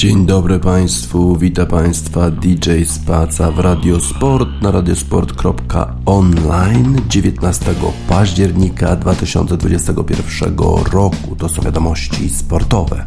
Dzień dobry Państwu, witam Państwa DJ Spaca w Radiosport na radiosport.online 19 października 2021 roku. To są wiadomości sportowe.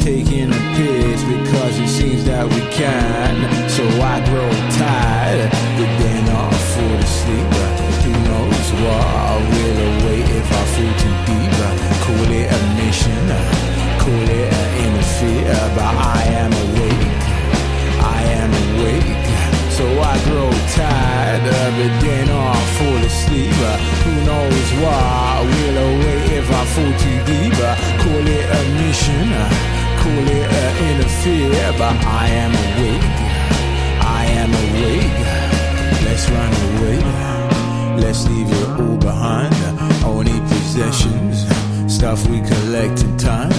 taking a piss because it seems that we can. So I grow tired, but then I fall asleep. Who knows what I will await if I fall too deep? Call it a mission, call it an interfere, but I am awake. I am awake. So I grow tired it, then I fall asleep. Who knows why? Will await if I fall too deep. Call it a mission, call it an interfere, but I am awake. I am awake. Let's run away. Let's leave it all behind. Only possessions, stuff we collect in time.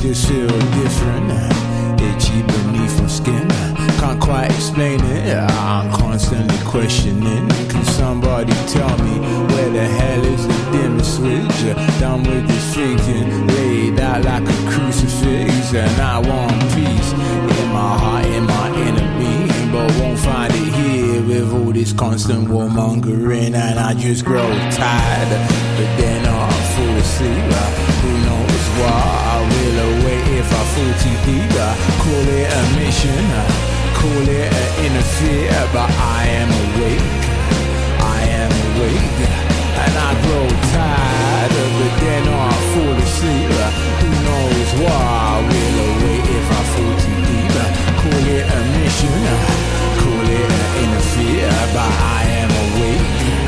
Just feel different, itchy beneath my skin. Can't quite explain it. I'm constantly questioning. Can somebody tell me where the hell is the dimmer switch? Done with this thinking, laid out like a crucifix, and I want peace in my heart, in my inner being, but won't find it here with all this constant warmongering, and I just grow tired. But then I fall asleep. Uh, who knows why I will await if I fall too deep? Uh, call it a mission uh, call it an uh, interfere, but I am awake. I am awake, and I grow tired of it. Then I fall asleep. Uh, who knows why? Will await if I fall too deep. Uh, call it a mission, call it an interfere, but I am awake.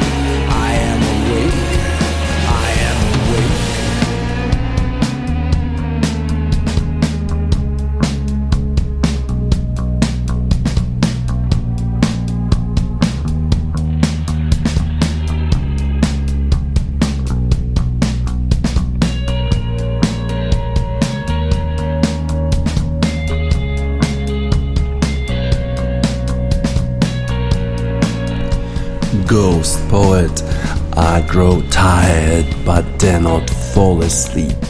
Grow tired but dare not fall asleep.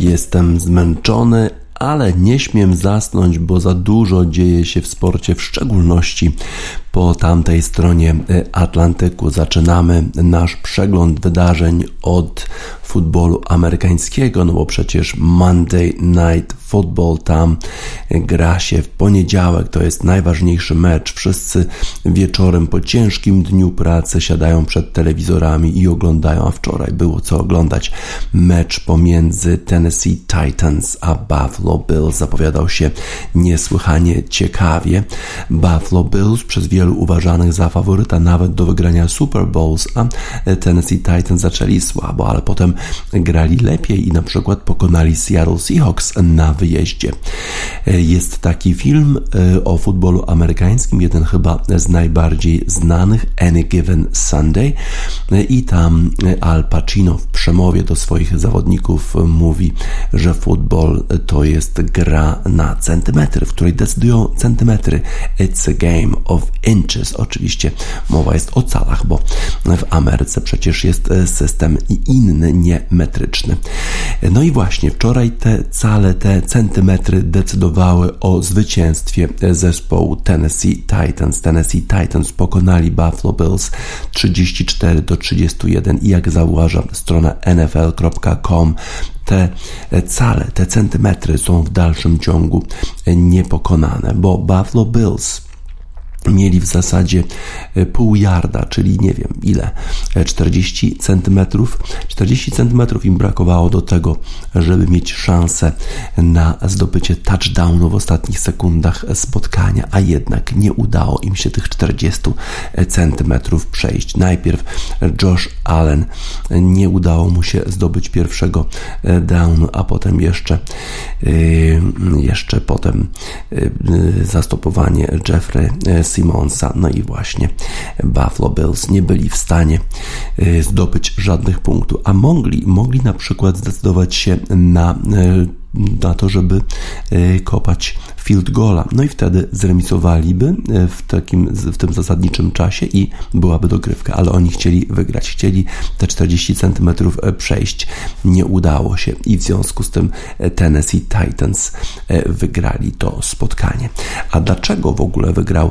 Jestem zmęczony, ale nie śmiem zasnąć, bo za dużo dzieje się w sporcie, w szczególności po tamtej stronie Atlantyku zaczynamy nasz przegląd wydarzeń od futbolu amerykańskiego, no bo przecież Monday Night Football tam gra się w poniedziałek, to jest najważniejszy mecz. Wszyscy wieczorem po ciężkim dniu pracy siadają przed telewizorami i oglądają, a wczoraj było co oglądać. Mecz pomiędzy Tennessee Titans a Buffalo Bills zapowiadał się niesłychanie ciekawie. Buffalo Bills przez wielu uważanych za faworyta nawet do wygrania Super Bowls, a Tennessee Titans zaczęli słabo, ale potem grali lepiej i na przykład pokonali Seattle Seahawks na wyjeździe. Jest taki film e, o futbolu amerykańskim, jeden chyba z najbardziej znanych, Any Given Sunday e, i tam Al Pacino w przemowie do swoich zawodników mówi, że futbol to jest gra na centymetry, w której decydują centymetry. It's a game of inches. Oczywiście mowa jest o calach, bo w Ameryce przecież jest system inny, nie metryczny. No i właśnie wczoraj te cale, te centymetry decydowały o zwycięstwie zespołu Tennessee Titans. Tennessee Titans pokonali Buffalo Bills 34 do 31 i jak zauważa strona nfl.com te cale, te centymetry są w dalszym ciągu niepokonane, bo Buffalo Bills mieli w zasadzie e, pół yarda, czyli nie wiem ile, 40 e, centymetrów. 40 centymetrów im brakowało do tego, żeby mieć szansę na zdobycie touchdownu w ostatnich sekundach spotkania, a jednak nie udało im się tych 40 e, centymetrów przejść. Najpierw Josh Allen nie udało mu się zdobyć pierwszego downu, a potem jeszcze jeszcze potem zastopowanie Jeffrey Simonsa. No i właśnie Buffalo Bills nie byli w stanie y, zdobyć żadnych punktów, a mogli, mogli na przykład zdecydować się na y, na to, żeby e, kopać field goala. No i wtedy zremisowaliby e, w, takim, w tym zasadniczym czasie i byłaby dogrywka, ale oni chcieli wygrać, chcieli te 40 cm e, przejść. Nie udało się i w związku z tym Tennessee Titans wygrali to spotkanie. A dlaczego w ogóle wygrał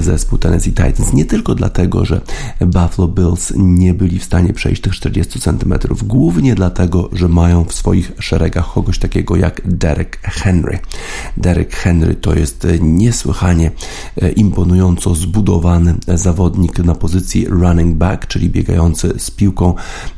zespół Tennessee Titans? Nie tylko dlatego, że Buffalo Bills nie byli w stanie przejść tych 40 cm, głównie dlatego, że mają w swoich szeregach kogoś takiego jak Derek Henry. Derek Henry to jest niesłychanie e, imponująco zbudowany zawodnik na pozycji running back, czyli biegający z piłką,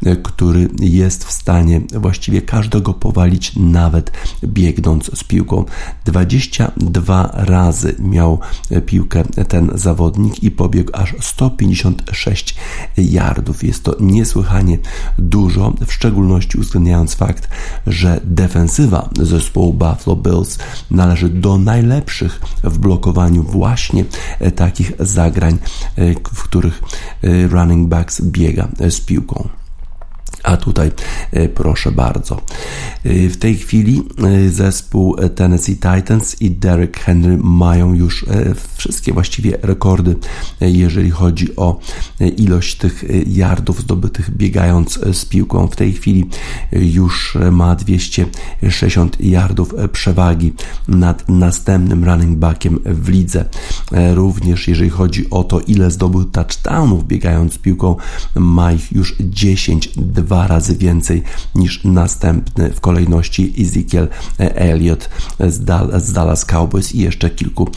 e, który jest w stanie właściwie każdego powalić, nawet biegnąc z piłką. 22 razy miał piłkę ten zawodnik i pobiegł aż 156 yardów. Jest to niesłychanie dużo, w szczególności uwzględniając fakt, że defensywa zespołu Buffalo Bills należy do najlepszych w blokowaniu właśnie e, takich zagrań, e, w których e, running backs biega z piłką. A tutaj e, proszę bardzo. E, w tej chwili e, zespół Tennessee Titans i Derek Henry mają już wszystkie właściwie rekordy, jeżeli chodzi o ilość tych yardów zdobytych biegając z piłką. W tej chwili już ma 260 yardów przewagi nad następnym running backiem w lidze. Również jeżeli chodzi o to, ile zdobył touchdownów biegając z piłką, ma ich już 10, dwa razy więcej niż następny w kolejności Ezekiel Elliott z, Dallas Cowboys i jeszcze kilku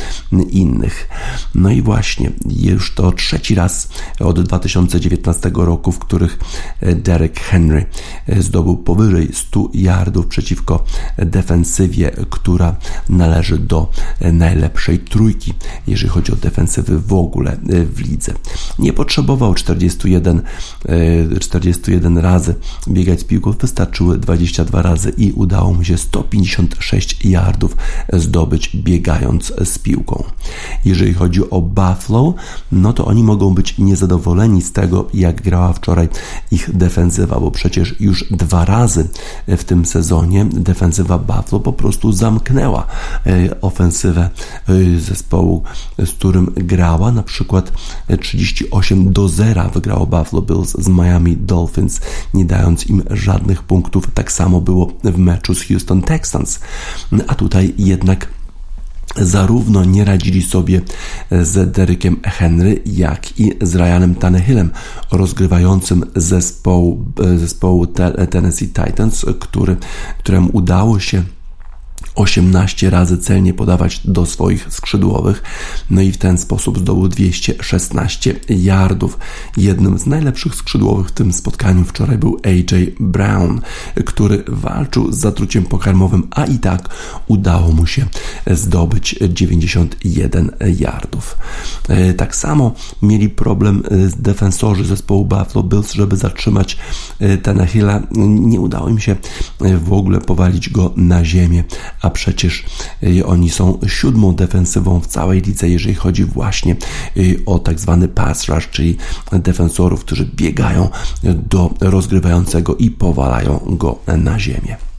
innych. No i właśnie, już to trzeci raz od 2019 roku, w których Derek Henry zdobył powyżej 100 yardów przeciwko defensywie, która należy do najlepszej trójki, jeżeli chodzi o defensywy w ogóle w lidze. Nie potrzebował 41, 41 razy razy. Biegać z piłką, wystarczyły 22 razy i udało mu się 156 yardów zdobyć biegając z piłką. Jeżeli chodzi o Buffalo, no to oni mogą być niezadowoleni z tego, jak grała wczoraj ich defensywa, bo przecież już dwa razy w tym sezonie defensywa Buffalo po prostu zamknęła e, ofensywę e, zespołu, z którym grała, na przykład 38 do 0 wygrało Buffalo Bills z Miami Dolphins nie dając im żadnych punktów. Tak samo było w meczu z Houston Texans. A tutaj jednak zarówno nie radzili sobie z Derekiem Henry, jak i z Ryanem Tannehillem, rozgrywającym zespołu, zespołu Tennessee Titans, który, któremu udało się 18 razy celnie podawać do swoich skrzydłowych, no i w ten sposób zdobył 216 yardów. Jednym z najlepszych skrzydłowych w tym spotkaniu wczoraj był AJ Brown, który walczył z zatruciem pokarmowym, a i tak udało mu się zdobyć 91 yardów. E, tak samo mieli problem e, defensorzy zespołu Buffalo Bills, żeby zatrzymać e, Tenahilla. Nie udało im się w ogóle powalić go na ziemię, a przecież y, oni są siódmą defensywą w całej lidze, jeżeli chodzi właśnie y, o tak zwany pass rush, czyli defensorów, którzy biegają do rozgrywającego i powalają go na ziemię.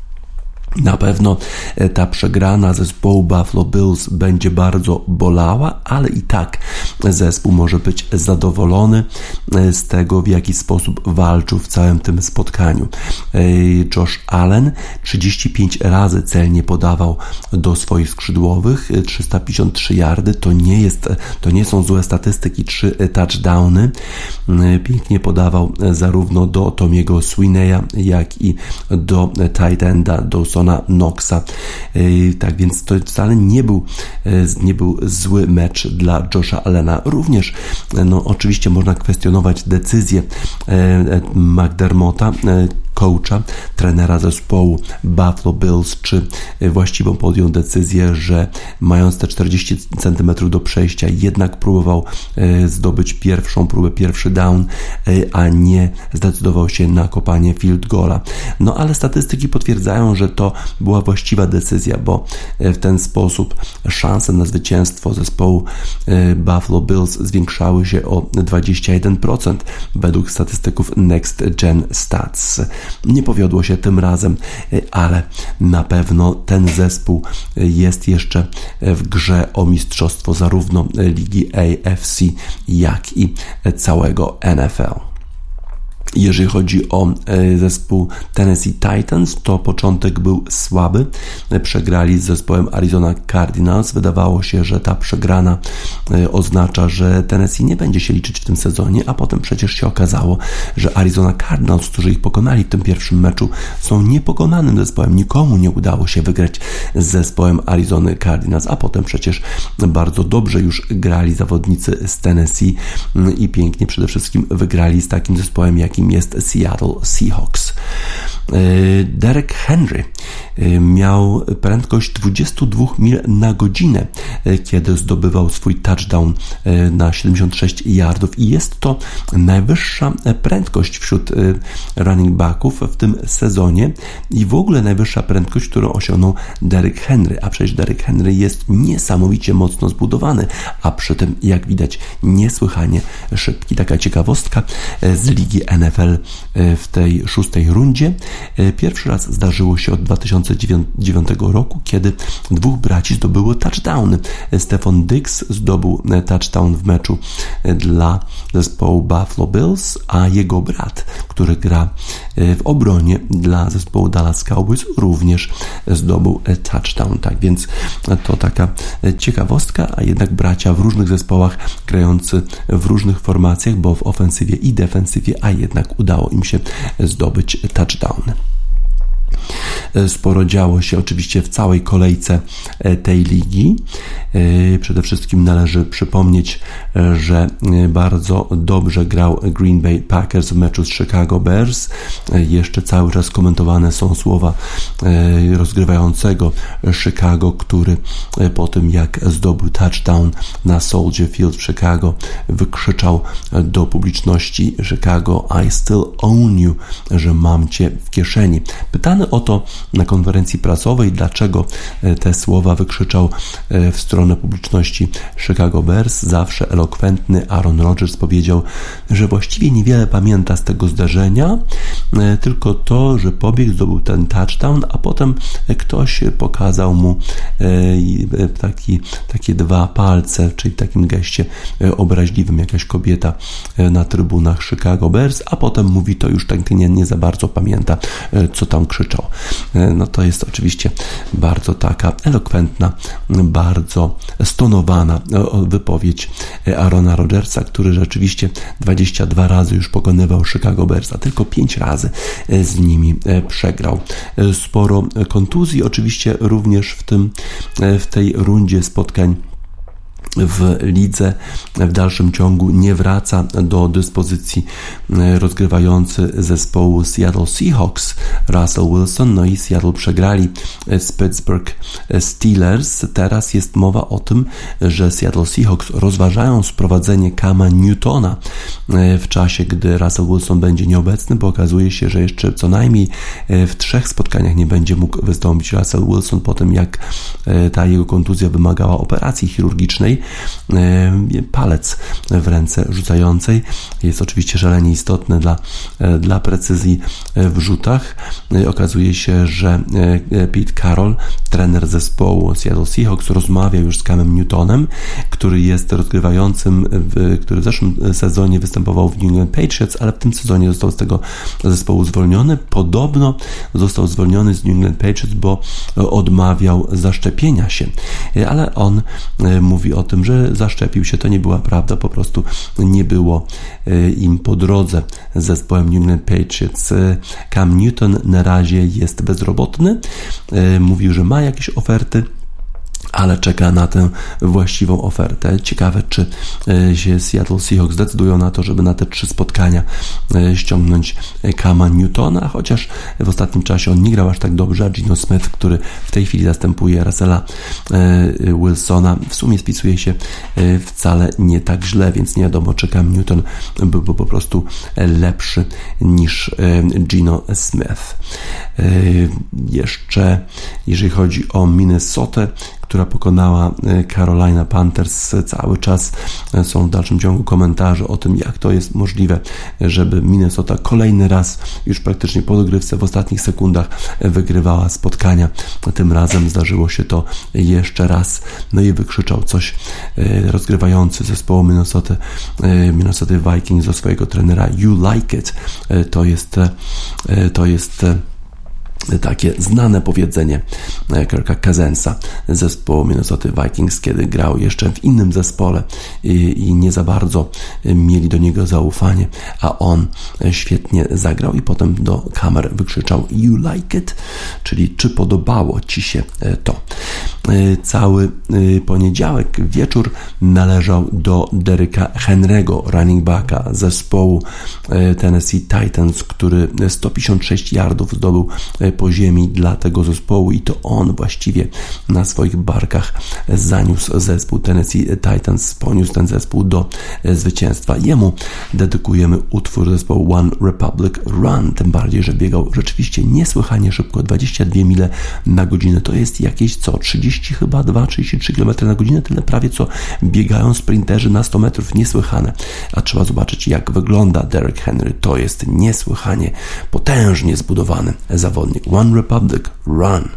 Na pewno e, ta przegrana zespołu Buffalo Bills będzie bardzo bolała, ale i tak zespół może być zadowolony e, z tego, w jaki sposób walczył w całym tym spotkaniu. E, Josh Allen 35 razy celnie podawał do swoich skrzydłowych, 353 yardy, to nie jest, to nie są złe statystyki, 3 touchdowny. Pięknie podawał zarówno do Tomiego Swineya, jak i do tight enda Dawsona Johna Knoxa. Tak więc to wcale nie był, e, nie był zły mecz dla Josha Allena. Również, e, no oczywiście można kwestionować decyzję McDermotta, coacha, trenera zespołu Buffalo Bills, czy właściwą podjął decyzję, że mając te 40 cm do przejścia, jednak próbował zdobyć pierwszą próbę, pierwszy down, a nie zdecydował się na kopanie field goala. No ale statystyki potwierdzają, że to była właściwa decyzja, bo e, w ten sposób szanse na zwycięstwo zespołu e, Buffalo Bills zwiększały się o 21% według statystyków Next Gen Stats. Nie powiodło się tym razem, e, ale na pewno ten zespół jest jeszcze w grze o mistrzostwo zarówno ligi AFC, jak i całego NFL. Jeżeli chodzi o e, zespół Tennessee Titans, to początek był słaby. Przegrali z zespołem Arizona Cardinals. Wydawało się, że ta przegrana e, oznacza, że Tennessee nie będzie się liczyć w tym sezonie, a potem przecież się okazało, że Arizona Cardinals, którzy ich pokonali w tym pierwszym meczu, są niepokonanym zespołem. Nikomu nie udało się wygrać z zespołem Arizony Cardinals, a potem przecież bardzo dobrze już grali zawodnicy z Tennessee mm, i pięknie przede wszystkim wygrali z takim zespołem, jakim jest Seattle Seahawks. E, Derek Henry e, miał prędkość 22 mil na godzinę, e, kiedy zdobywał swój touchdown na 76 yardów. I jest to najwyższa prędkość wśród running backów w tym sezonie i w ogóle najwyższa prędkość, którą osiągnął Derek Henry, a przecież Derek Henry jest niesamowicie mocno zbudowany, a przy tym jak widać niesłychanie szybki. Taka ciekawostka z ligi NFL w tej szóstej rundzie pierwszy raz zdarzyło się od 2009 roku, kiedy dwóch braci zdobyło touchdowny. E, Stefan Dix zdobył e, touchdown w meczu dla zespołu Buffalo Bills, a jego brat, który gra w obronie dla zespołu Dallas Cowboys, również zdobył touchdown. Tak więc to taka ciekawostka, a jednak bracia w różnych zespołach grający w różnych formacjach, bo w ofensywie i defensywie, a jednak udało im się zdobyć touchdown. Wochenende. Sporo działo się oczywiście w całej kolejce e, tej ligi. E, przede wszystkim należy przypomnieć, że bardzo dobrze grał Green Bay Packers w meczu z Chicago Bears. Jeszcze cały czas komentowane są słowa rozgrywającego Chicago, który po tym jak zdobył touchdown na Soldier Field w Chicago wykrzyczał do publiczności Chicago I still own you, że mam cię w kieszeni. Pytany o to na konferencji prasowej, dlaczego e, te słowa wykrzyczał e, w stronę publiczności Chicago Bears. Zawsze elokwentny Aaron Rodgers powiedział, że właściwie niewiele pamięta z tego zdarzenia, e, tylko to, że pobiegł, zdobył ten touchdown, a potem ktoś pokazał mu taki, takie dwa palce, czyli w takim geście obraźliwym, jakaś kobieta na trybunach Chicago Bears, a potem mówi to już tak nie, nie za bardzo pamięta, co tam krzyczał. No to jest oczywiście bardzo taka elokwentna, bardzo stonowana wypowiedź Arona Rodgersa, który rzeczywiście 22 razy już pokonywał Chicago Bears, a tylko 5 razy z nimi przegrał. Sporo kontuzji oczywiście również w tym w tej rundzie spotkań w lidze w dalszym ciągu nie wraca do dyspozycji e, rozgrywający zespołu Seattle Seahawks Russell Wilson, no i Seattle przegrali z Pittsburgh Steelers. Teraz jest mowa o tym, że Seattle Seahawks rozważają sprowadzenie Kama Newtona e, w czasie, gdy Russell Wilson będzie nieobecny, bo okazuje się, że jeszcze co najmniej e, w trzech spotkaniach nie będzie mógł wystąpić Russell Wilson po tym, jak ta jego kontuzja wymagała operacji chirurgicznej. E, palec w ręce rzucającej. Jest oczywiście szalenie istotny dla, e, dla precyzji w rzutach. E, okazuje się, że Pete Carroll, trener zespołu Seattle Seahawks, rozmawia już z Camem Newtonem, który jest rozgrywającym, który w zeszłym sezonie występował w New England Patriots, ale w tym sezonie został z tego zespołu zwolniony. Podobno został zwolniony z New England Patriots, bo odmawiał zaszczepienia się. Ale on mówi o tym, że zaszczepił się, to nie była prawda, po prostu nie było e, im po drodze z zespołem New England Patriots. E, Cam Newton na razie jest bezrobotny, e, mówił, że ma jakieś oferty ale czeka na tę właściwą ofertę. Ciekawe, czy e, się Seattle Seahawks zdecydują na to, żeby na te trzy spotkania e, ściągnąć Kama Newtona, chociaż w ostatnim czasie on nie grał aż tak dobrze, a Gino Smith, który w tej chwili zastępuje Russella e, Wilsona, w sumie spisuje się wcale nie tak źle, więc nie wiadomo, czy Cam Newton byłby po prostu lepszy niż Gino Smith. Jeszcze jeżeli chodzi o Minnesotę, która pokonała e, Carolina Panthers. Cały czas e, są w dalszym ciągu komentarze o tym, jak to jest możliwe, żeby Minnesota kolejny raz, już praktycznie po dogrywce w ostatnich sekundach wygrywała spotkania. Tym razem zdarzyło się to jeszcze raz. No i wykrzyczał coś e, rozgrywający zespołu Minnesota, Minnesota Vikings do swojego trenera You like it. To jest to jest takie znane powiedzenie e, Kirka Cousinsa zespołu Minnesota Vikings, kiedy grał jeszcze w innym zespole i, i, nie za bardzo mieli do niego zaufanie, a on świetnie zagrał i potem do kamer wykrzyczał You like it? Czyli czy podobało Ci się e, to? E, cały poniedziałek wieczór należał do Deryka Henry'ego, running backa zespołu Tennessee Titans, który 156 yardów zdobył po ziemi dla tego zespołu i to on właściwie na swoich barkach zaniósł zespół Tennessee Titans, poniósł ten zespół do zwycięstwa. Jemu dedykujemy utwór zespołu One Republic Run, tym bardziej, że biegał rzeczywiście niesłychanie szybko, 22 mile na godzinę, to jest jakieś co, 30 chyba, 2, 33 km na godzinę, tyle prawie co biegają sprinterzy na 100 metrów, niesłychane. A trzeba zobaczyć jak wygląda Derek Henry, to jest niesłychanie potężnie zbudowany zawodnik. One Republic, run!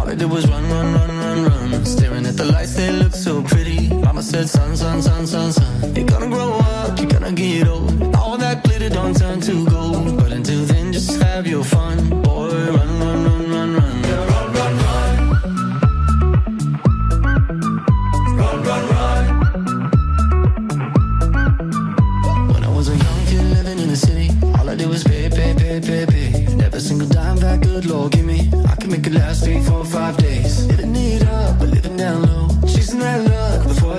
All I did was run, run, run, run, run. Staring at the lights, they looked so pretty. Mama said, son, son, son, son, son, you're gonna grow up, you're gonna get old. All that glitter don't turn to gold. But until then, just have your fun, boy, run, run, run, run, run. Yeah, run, run, run. Run, run, run. When I was a young kid living in the city, all I did was pay, pay, pay, pay, pay. Every single dime that good Lord, give me. I can make it last three, four, five days. Living it up, but living down low.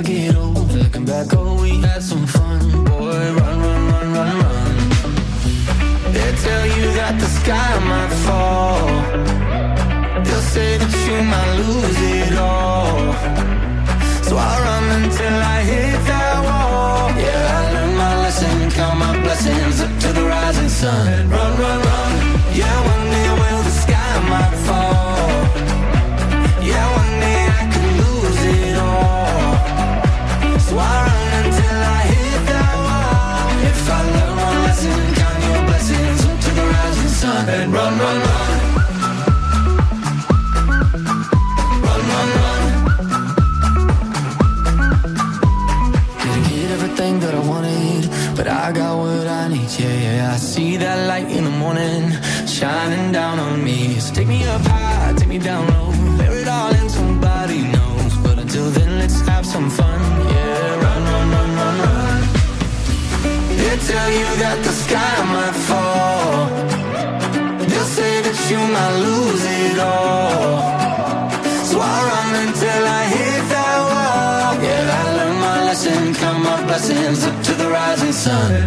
Get old. Looking back, oh, we had some fun. Boy, run, run, run, run, run. They tell you that the sky might fall. They'll say that you might lose it all. So I'll run until I hit that wall. Yeah, I learned my lesson, count my blessings up to the rising sun. Run, run, run. Yeah, sun.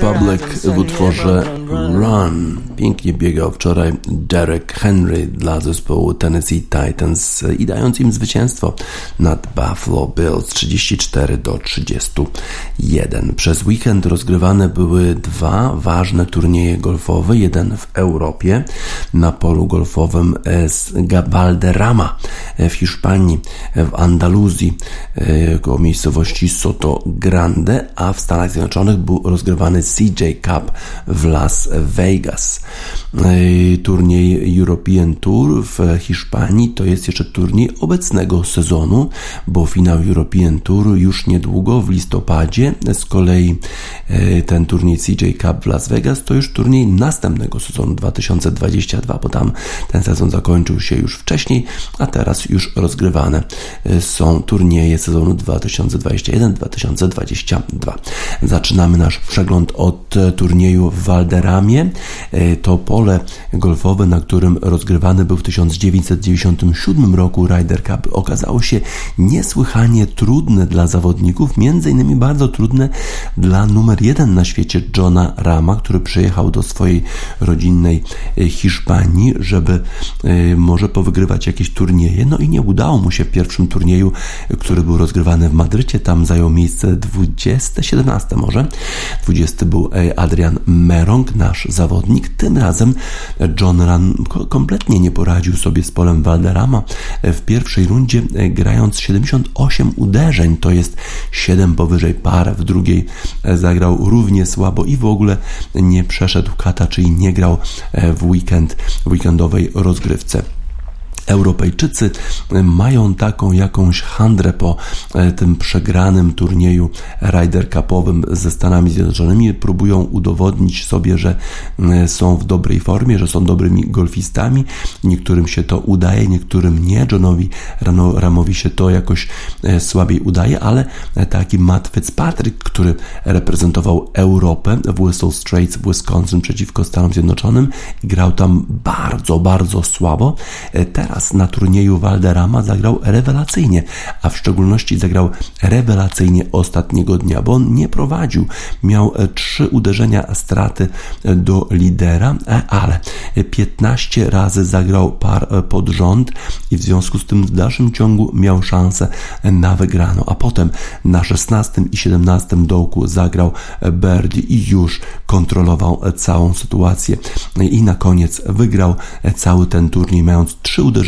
Republic w utworze. Run. Pięknie biegał wczoraj Derek Henry dla zespołu Tennessee Titans i dając im zwycięstwo nad Buffalo Bills 34 do 31. Przez weekend rozgrywane były dwa ważne turnieje golfowe. Jeden w Europie na polu golfowym z Valderrama w Hiszpanii, w Andaluzji, e, koło miejscowości Soto Grande, a w Stanach Zjednoczonych był rozgrywany CJ Cup w Las Vegas. E, Turniej European Tour w Hiszpanii to jest jeszcze turniej obecnego sezonu, bo finał European Tour już niedługo w listopadzie. Z kolei e, ten turniej CJ Cup w Las Vegas to już turniej następnego sezonu 2022, bo tam ten sezon zakończył się już wcześniej, a teraz już rozgrywane e, są turnieje sezonu 2021-2022. Zaczynamy nasz przegląd od e, turnieju w Valderamie. E, To pole golfowe, na którym rozgrywany był w 1997 roku Ryder Cup, okazało się niesłychanie trudne dla zawodników, innymi bardzo trudne dla numer jeden na świecie Johna Rama, który przyjechał do swojej rodzinnej e, Hiszpanii, żeby e, może powygrywać jakieś turnieje. No i nie udało mu się w pierwszym turnieju, który był rozgrywany w Madrycie. Tam zajął miejsce 20, 17 może. 20 był e, Adrian Merong, nasz zawodnik. Tym razem John Ram ko- kompletnie nie poradził sobie z polem Valderrama. E, W pierwszej rundzie e, grając 78 uderzeń, to jest 7 powyżej par. W drugiej e, zagrał równie słabo i w ogóle nie przeszedł kata, czyli nie grał w weekend, w weekendowej rozgrywce. Europejczycy mają taką jakąś handrę po e, tym przegranym turnieju Ryder Cupowym ze Stanami Zjednoczonymi. Próbują udowodnić sobie, że e, są w dobrej formie, że są dobrymi golfistami. Niektórym się to udaje, niektórym nie. Johnowi Ramowi się to jakoś e, słabiej udaje, ale taki Matt Fitzpatrick, który reprezentował Europę w Whistle Straits w Wisconsin przeciwko Stanom Zjednoczonym grał tam bardzo, bardzo słabo. E, Teraz na turnieju Valderrama zagrał rewelacyjnie, a w szczególności zagrał rewelacyjnie ostatniego dnia, bo on nie prowadził. Miał e, trzy uderzenia straty e, do lidera, e, ale 15 razy zagrał par pod rząd i w związku z tym w dalszym ciągu miał szansę na wygraną. A potem na 16 i 17 dołku zagrał birdie i już kontrolował całą sytuację. I na koniec wygrał cały ten turniej, mając trzy uderzenia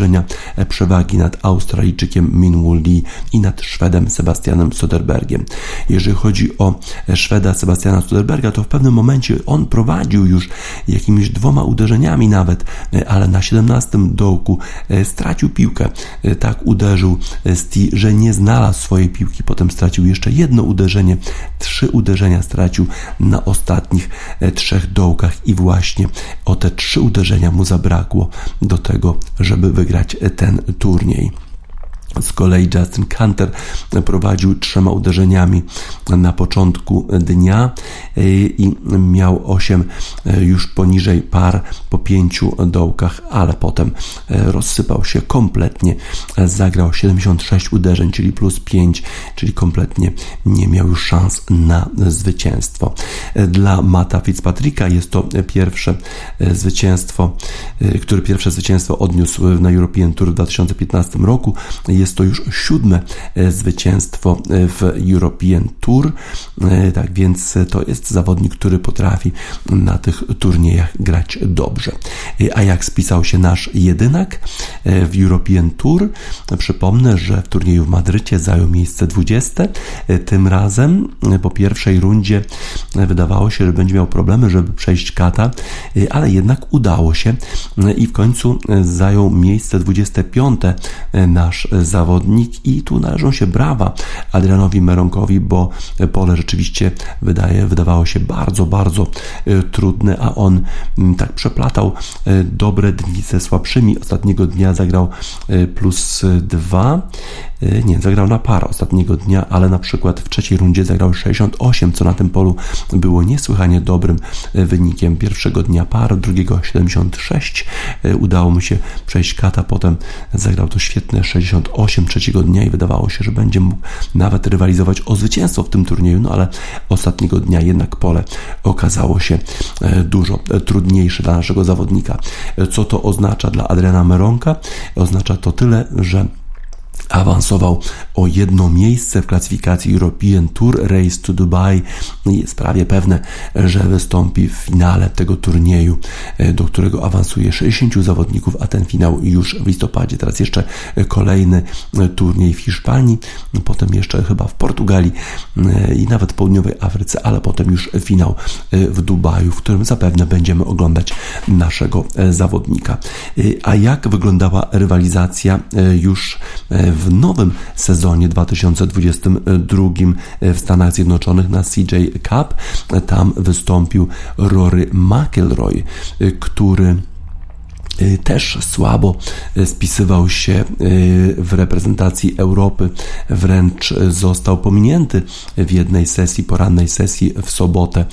e, przewagi nad Australijczykiem Minwoo Lee i nad Szwedem Sebastianem Soderbergiem. Jeżeli chodzi o e, Szweda Sebastiana Soderberga, to w pewnym momencie on prowadził już jakimiś dwoma uderzeniami nawet, e, ale na 17 dołku e, stracił piłkę. E, Tak uderzył Sti, że nie znalazł swojej piłki. Potem stracił jeszcze jedno uderzenie, trzy uderzenia stracił na ostatnich e, trzech dołkach i właśnie o te trzy uderzenia mu zabrakło do tego, żeby wygrać e, ten turniej. Z kolei Justin Canter prowadził trzema uderzeniami na początku dnia e, i miał 8 e, już poniżej par po pięciu dołkach, ale potem e, rozsypał się kompletnie. Zagrał 76 uderzeń, czyli plus 5, czyli kompletnie nie miał już szans na zwycięstwo. Dla Mata Fitzpatricka jest to pierwsze zwycięstwo, który pierwsze zwycięstwo odniósł na European Tour w 2015 roku. Jest to już siódme e, zwycięstwo e, w European Tour. E, tak więc to jest zawodnik, który potrafi na tych turniejach grać dobrze. A jak spisał się nasz jedynak w European Tour? Przypomnę, że w turnieju w Madrycie zajął miejsce 20. Tym razem po pierwszej rundzie wydawało się, że będzie miał problemy, żeby przejść kata, ale jednak udało się i w końcu zajął miejsce 25 nasz zawodnik i tu należą się brawa Adrianowi Meronkowi, bo pole rzeczywiście wydaje, wydawało się bardzo, bardzo e, trudne, a on mm, tak przeplatał e, dobre dni ze słabszymi. Ostatniego dnia zagrał e, plus dwa, nie, zagrał na parę ostatniego dnia, ale na przykład w trzeciej rundzie zagrał 68, co na tym polu było niesłychanie dobrym wynikiem. Pierwszego dnia par, drugiego 76. Udało mu się przejść kata, potem zagrał to świetne 68 trzeciego dnia i wydawało się, że będzie mógł nawet rywalizować o zwycięstwo w tym turnieju, no ale ostatniego dnia jednak pole okazało się dużo trudniejsze dla naszego zawodnika. Co to oznacza dla Adriana Meronka? Oznacza to tyle, że awansował o jedno miejsce w klasyfikacji European Tour Race to Dubai i jest prawie pewne, że wystąpi w finale tego turnieju, e, do którego awansuje 60 zawodników, a ten finał już w listopadzie. Teraz jeszcze kolejny e, turniej w Hiszpanii, potem jeszcze chyba w Portugalii e, i nawet w południowej Afryce, ale potem już finał w Dubaju, w którym zapewne będziemy oglądać naszego zawodnika. A jak wyglądała rywalizacja już w nowym sezonie 2022 w Stanach Zjednoczonych na CJ Cup. Tam wystąpił Rory McIlroy, który Y, też słabo y, spisywał się y, w reprezentacji Europy, wręcz został pominięty w jednej sesji, porannej sesji w sobotę,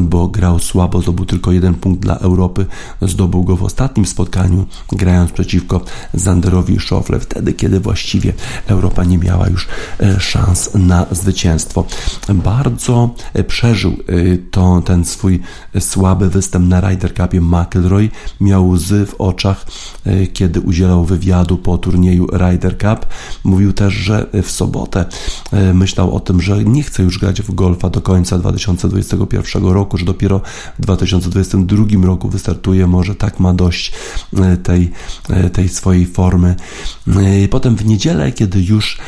bo grał słabo, zdobył tylko jeden punkt dla Europy, zdobył go w ostatnim spotkaniu, grając przeciwko Zanderowi Szofle, wtedy kiedy właściwie Europa nie miała już szans na zwycięstwo. Bardzo przeżył to, ten swój słaby występ na Ryder Cupie McIlroy, miał łzy w oczach, e, kiedy udzielał wywiadu po turnieju Ryder Cup. Mówił też, że w sobotę e, myślał o tym, że nie chce już grać w golfa do końca 2021 roku, że dopiero w 2022 roku wystartuje, może tak ma dość e, tej, tej swojej formy. Potem w niedzielę, kiedy już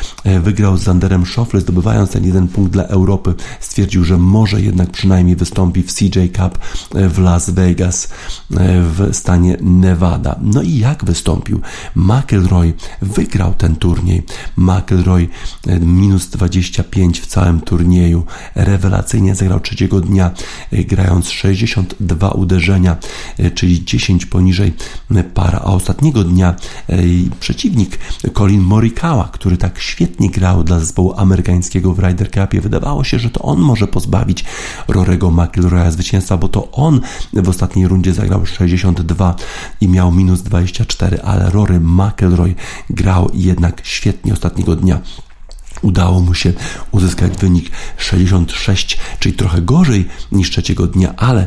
wygrał z Zanderem Schauffele, zdobywając ten jeden punkt dla Europy, stwierdził, że może jednak przynajmniej wystąpi w CJ Cup w Las Vegas w stanie Nevada Nevada. No i jak wystąpił? McElroy wygrał ten turniej. McElroy e, minus 25 w całym turnieju. Rewelacyjnie zagrał trzeciego dnia, e, grając 62 uderzenia, e, czyli 10 poniżej para, a ostatniego dnia przeciwnik Colin Morikawa, który tak świetnie grał dla zespołu amerykańskiego w Ryder Cupie, wydawało się, że to on może pozbawić Rorego McIlroya zwycięstwa, bo to on w ostatniej rundzie zagrał 62 i miał minus 24, ale Rory McElroy grał jednak świetnie ostatniego dnia udało mu się uzyskać wynik 66, czyli trochę gorzej niż trzeciego dnia, ale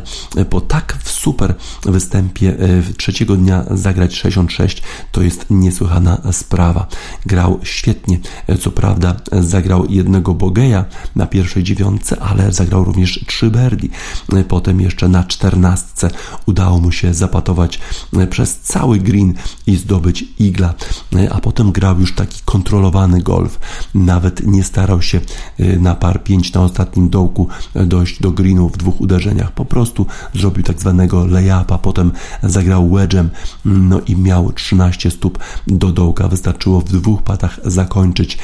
po tak super występie e, trzeciego dnia zagrać 66 to jest niesłychana sprawa. Grał świetnie, e, co prawda zagrał jednego bogeja na pierwszej dziewiątce, ale zagrał również trzy birdie. E, potem jeszcze na czternastce udało mu się zapatować przez cały green i zdobyć igla, a potem grał już taki kontrolowany golf. Nawet nawet nie starał się na par 5 na ostatnim dołku dojść do greenu w dwóch uderzeniach. Po prostu zrobił tak zwanego layupa, potem zagrał wedge'em, no i miał 13 stóp do dołka. Wystarczyło w dwóch patach zakończyć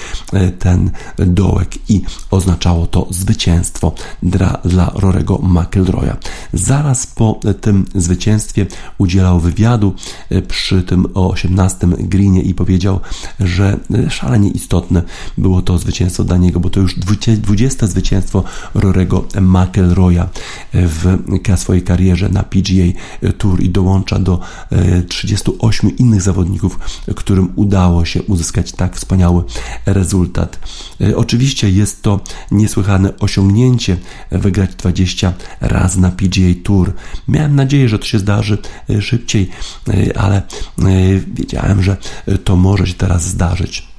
ten dołek i oznaczało to zwycięstwo dla, dla Rorego McIlroya. Zaraz po tym zwycięstwie udzielał wywiadu e, przy tym 18 greenie i powiedział, że e, szalenie istotne było to zwycięstwo dla niego, bo to już 20 zwycięstwo Rorego McIlroya w swojej karierze na PGA Tour i dołącza do 38 e, innych zawodników, którym udało się uzyskać tak wspaniały rezultat. Oczywiście jest to niesłychane osiągnięcie wygrać 20 razy na PGA Tour. Miałem nadzieję, że to się zdarzy e, szybciej, e, ale e, wiedziałem, że to może się teraz zdarzyć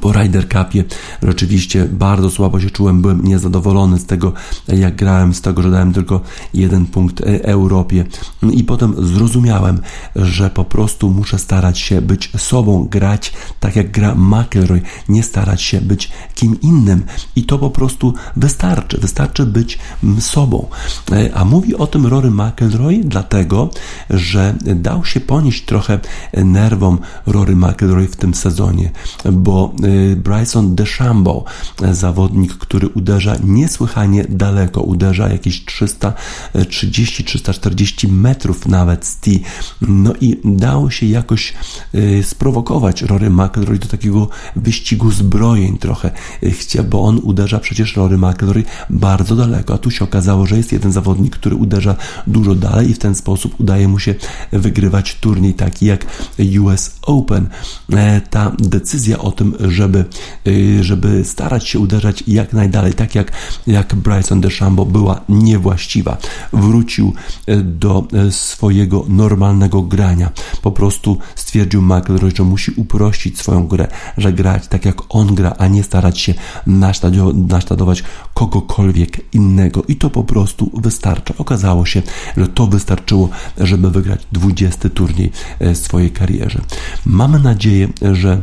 po Ryder Cupie rzeczywiście bardzo słabo się czułem, byłem niezadowolony z tego, jak grałem, z tego, że dałem tylko jeden punkt e, Europie i potem zrozumiałem, że po prostu muszę starać się być sobą, grać tak jak gra McElroy, nie starać się być kim innym i to po prostu wystarczy, wystarczy być sobą. E, a mówi o tym Rory McElroy dlatego, że dał się ponieść trochę nerwom Rory McElroy w tym sezonie, bo Bryson DeChambeau, zawodnik, który uderza niesłychanie daleko, uderza jakieś 330-340 metrów nawet z tee. No i dało się jakoś y, sprowokować Rory McIlroy do takiego wyścigu zbrojeń trochę, y, bo on uderza przecież Rory McIlroy bardzo daleko, a tu się okazało, że jest jeden zawodnik, który uderza dużo dalej i w ten sposób udaje mu się wygrywać turniej taki jak US Open. E, ta decyzja o tym, żeby, y, żeby starać się uderzać jak najdalej, tak jak, jak Bryson DeChambeau była niewłaściwa. Wrócił y, do y, swojego normalnego grania. Po prostu stwierdził McIlroy, że musi uprościć swoją grę, że grać tak jak on gra, a nie starać się naśladować kogokolwiek innego. I to po prostu wystarcza. Okazało się, że to wystarczyło, żeby wygrać 20 turniej swojej karierze. Mamy nadzieję, że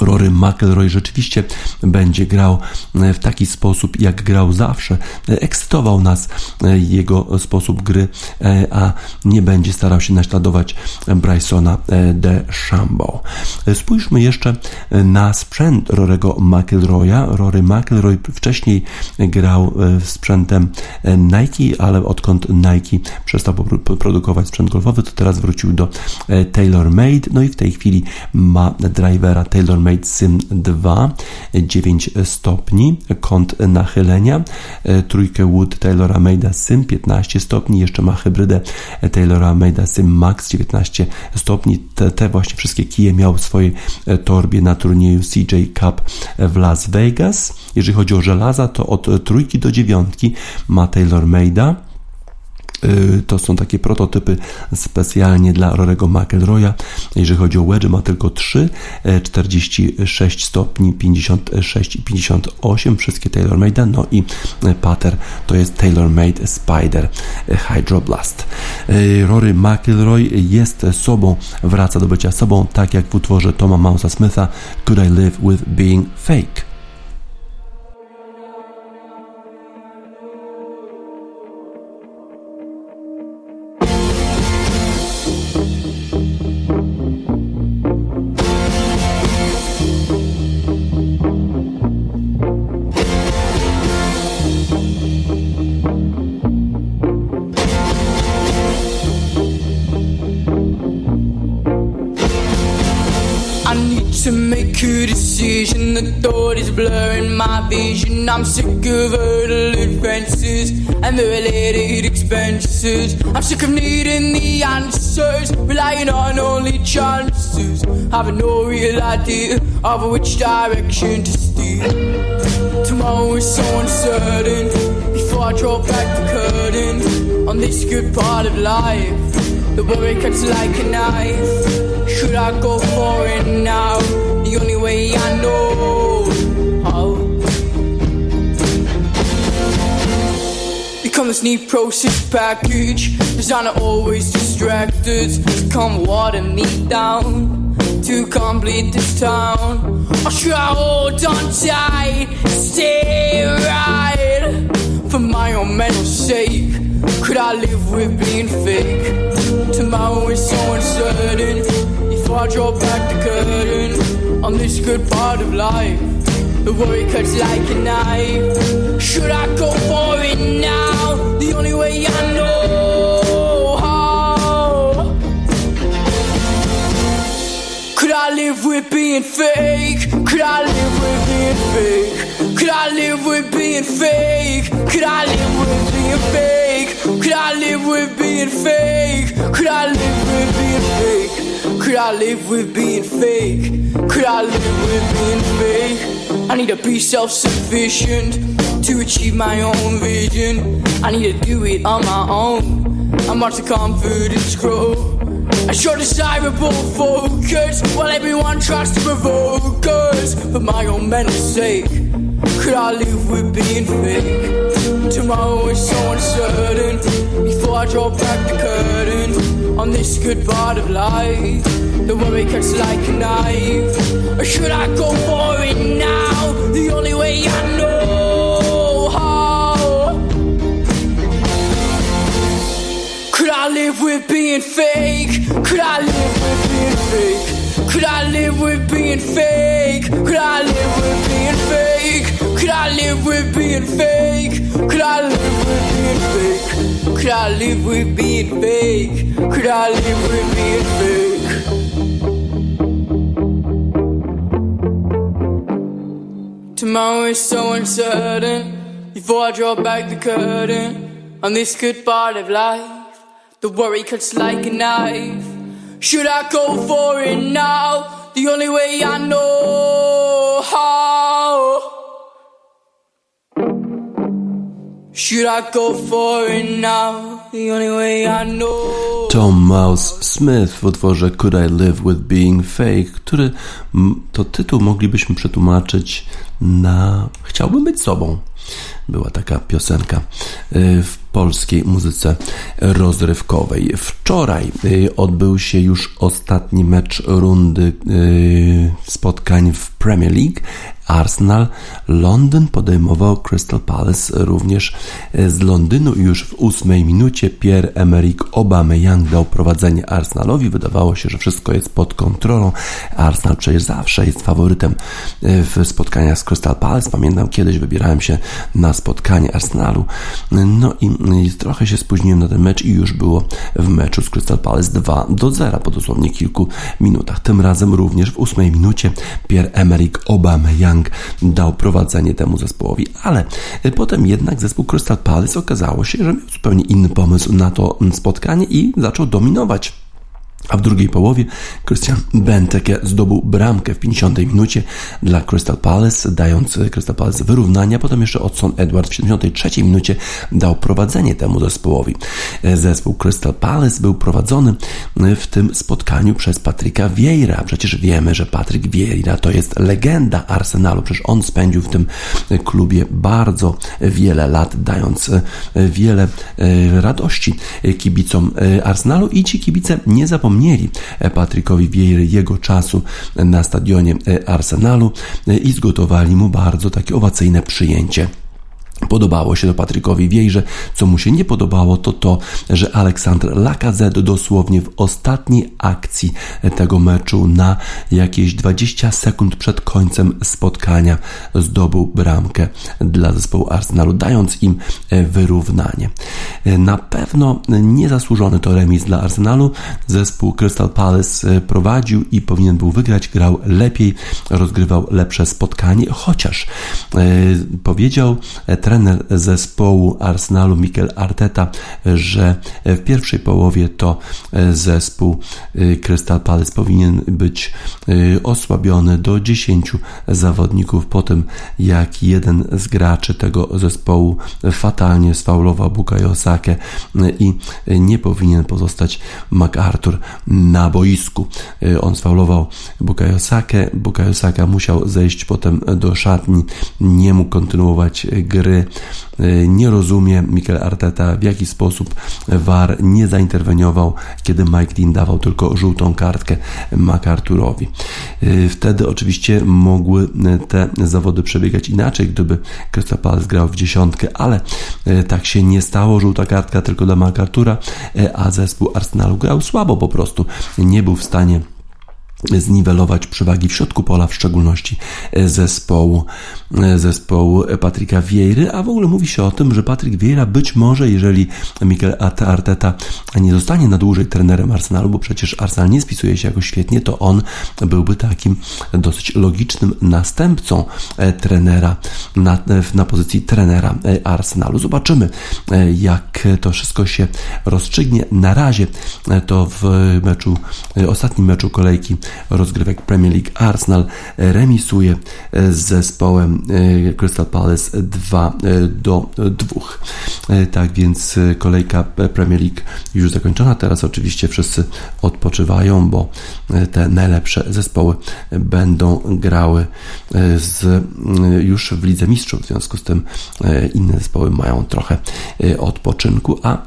Rory McElroy rzeczywiście będzie grał e, w taki sposób, jak grał zawsze. E, ekscytował nas e, jego sposób gry, a nie będzie starał się naśladować Brysona de Chambeau. Spójrzmy jeszcze na sprzęt Rorego McElroya. Rory McElroy wcześniej grał sprzętem Nike, ale odkąd Nike przestał produkować sprzęt golfowy, to teraz wrócił do TaylorMade, no i w tej chwili ma drivera TaylorMade Made Sim 2 9 stopni, kąt nachylenia, e, trójkę Wood Taylora Made'a Sim 15 stopni, jeszcze ma hybrydę Taylora Made'a Sim Max 19 stopni. Te, te właśnie wszystkie kije miał w swojej e, torbie na turnieju CJ Cup w Las Vegas. Jeżeli chodzi o żelaza, to od trójki do dziewiątki ma Taylor Made'a. Y, to są takie prototypy specjalnie dla Rorego McElroya. Jeżeli chodzi o wedge, ma tylko 3, 46 e, stopni, 56 i 58, wszystkie TaylorMade, no i e, pattern to jest TaylorMade Spider e, Hydro Blast. Rory McElroy jest sobą, wraca do bycia sobą, tak jak w utworze Toma Mouse'a Smitha Could I Live With Being Fake? I'm sick of hurdling fences and the related expenses. I'm sick of needing the answers, relying on only chances, having no real idea of which direction to steer. Tomorrow is so uncertain. Before I draw back the curtain on this good part of life, the worry cuts like a knife. Should I go for it now? The only way I know how. Become this neat process package Designer always distracted come water me down to complete this town? Or should I hold on tight, stay right for my own mental sake? Could I live with being fake? Tomorrow is so uncertain. If I draw back the curtain on this good part of life, the worry cuts like a knife. Should I go for it now? The only way I know how. Could I live with being fake? Could I live with being fake? Could I live with being fake? Could I live with being fake? Could I live with being fake? Could I live with being fake? Could I live with being fake? Could I live with being fake? I need to be self-sufficient to achieve my own vision. I need to do it on my own. I watch the confidence grow. I show desirable focus while everyone tries to provoke us. For my own mental sake, could I live with being fake? Tomorrow is so uncertain. Before I draw back the curtain on this good part of life, the worry cuts like a knife. Or should I go for it now? The only way I know how. Could I live with being fake? Could I live with being fake? Could I live with being fake? Could I live with being fake? Could I live with being fake? Could I live with being fake? Could I live with being fake? Could I live with being fake? Tomorrow is so uncertain. Before I draw back the curtain on this good part of life, the worry cuts like a knife. Should I go for it now? The only way I know how. Tom Mouse Smith w utworze Could I Live With Being Fake, który to tytuł moglibyśmy przetłumaczyć na Chciałbym być sobą. Była taka piosenka y, w polskiej muzyce rozrywkowej. Wczoraj y, odbył się już ostatni mecz rundy y, spotkań w Premier League. Arsenal Londyn podejmował Crystal Palace również z Londynu już w ósmej minucie Pierre-Emerick Aubameyang dał prowadzenie Arsenalowi. Wydawało się, że wszystko jest pod kontrolą. Arsenal przecież zawsze jest faworytem w spotkaniach z Crystal Palace. Pamiętam kiedyś wybierałem się na spotkanie Arsenalu. No i, trochę się spóźniłem na ten mecz i już było w meczu z Crystal Palace 2 do 0 po dosłownie kilku minutach. Tym razem również w ósmej minucie Pierre-Emerick Aubameyang dał prowadzenie temu zespołowi, ale potem jednak zespół Crystal Palace okazało się, że miał zupełnie inny pomysł na to spotkanie i zaczął dominować. A w drugiej połowie Christian Benteke zdobył bramkę w 50 minucie dla Crystal Palace, dając Crystal Palace wyrównania. Potem jeszcze Odson Edward w 73 minucie dał prowadzenie temu zespołowi. Zespół Crystal Palace był prowadzony w tym spotkaniu przez Patryka Vieira. Przecież wiemy, że Patryk Vieira to jest legenda Arsenalu. Przecież on spędził w tym klubie bardzo wiele lat, dając wiele radości kibicom Arsenalu i ci kibice nie zapomnieli przypomnieli Patrykowi Wiejry jego czasu na stadionie Arsenalu i zgotowali mu bardzo takie owacyjne przyjęcie. Podobało się to Patrykowi Wiejrze. Co mu się nie podobało, to to, że Aleksander Lacazette dosłownie w ostatniej akcji tego meczu na jakieś 20 sekund przed końcem spotkania zdobył bramkę dla zespołu Arsenalu, dając im wyrównanie. Na pewno niezasłużony to remis dla Arsenalu. Zespół Crystal Palace prowadził i powinien był wygrać, grał lepiej, rozgrywał lepsze spotkanie, chociaż powiedział trener zespołu Arsenalu Mikel Arteta, że w pierwszej połowie to zespół Crystal Palace powinien być osłabiony do 10 zawodników. Po tym, jak jeden z graczy tego zespołu fatalnie sfaulował Bukayo Sakę i nie powinien pozostać MacArthur na boisku. On sfaulował Bukayo Sakę, Bukayo Saka musiał zejść potem do szatni, nie mógł kontynuować gry Nie rozumie Mikel Arteta, w jaki sposób VAR nie zainterweniował, kiedy Mike Dean dawał tylko żółtą kartkę MacArthurowi. Wtedy oczywiście mogły te zawody przebiegać inaczej, gdyby Crystal Palace grał w dziesiątkę, ale tak się nie stało. Żółta kartka tylko dla MacArthura, a zespół Arsenalu grał słabo po prostu. Nie był w stanie zniwelować przewagi w środku pola, w szczególności zespołu, zespołu Patryka Vieiry, a w ogóle mówi się o tym, że Patryk Vieira być może, jeżeli Mikel Arteta nie zostanie na dłużej trenerem Arsenalu, bo przecież Arsenal nie spisuje się jakoś świetnie, to on byłby takim dosyć logicznym następcą trenera na, na pozycji trenera Arsenalu. Zobaczymy, jak to wszystko się rozstrzygnie. Na razie to w meczu, ostatnim meczu kolejki rozgrywek Premier League Arsenal remisuje z zespołem e, Crystal Palace 2 e, do 2. E, tak więc kolejka Premier League już zakończona. Teraz oczywiście wszyscy odpoczywają, bo te najlepsze zespoły będą grały z, już w Lidze Mistrzów. W związku z tym inne zespoły mają trochę odpoczynku, a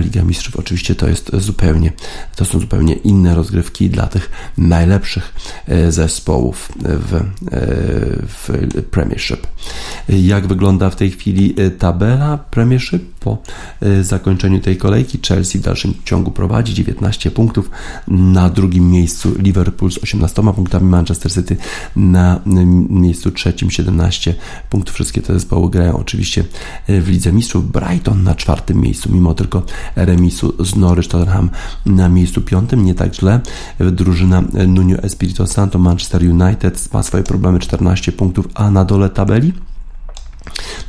Liga Mistrzów oczywiście to jest zupełnie, to są zupełnie inne rozgrywki dla tych najlepszych najlepszych e, zespołów w, e, w Premiership. Jak wygląda w tej chwili e, tabela Premiership po zakończeniu tej kolejki? Chelsea w dalszym ciągu prowadzi 19 punktów. Na drugim miejscu Liverpool z 18 punktami, Manchester City na miejscu trzecim 17 punktów. Wszystkie te zespoły grają oczywiście w Lidze Mistrzów. Brighton na czwartym miejscu, mimo tylko remisu z Norwich Tottenham na miejscu piątym. Nie tak źle. Drużyna Nuno Espirito Santo, Manchester United ma swoje problemy, 14 punktów, a na dole tabeli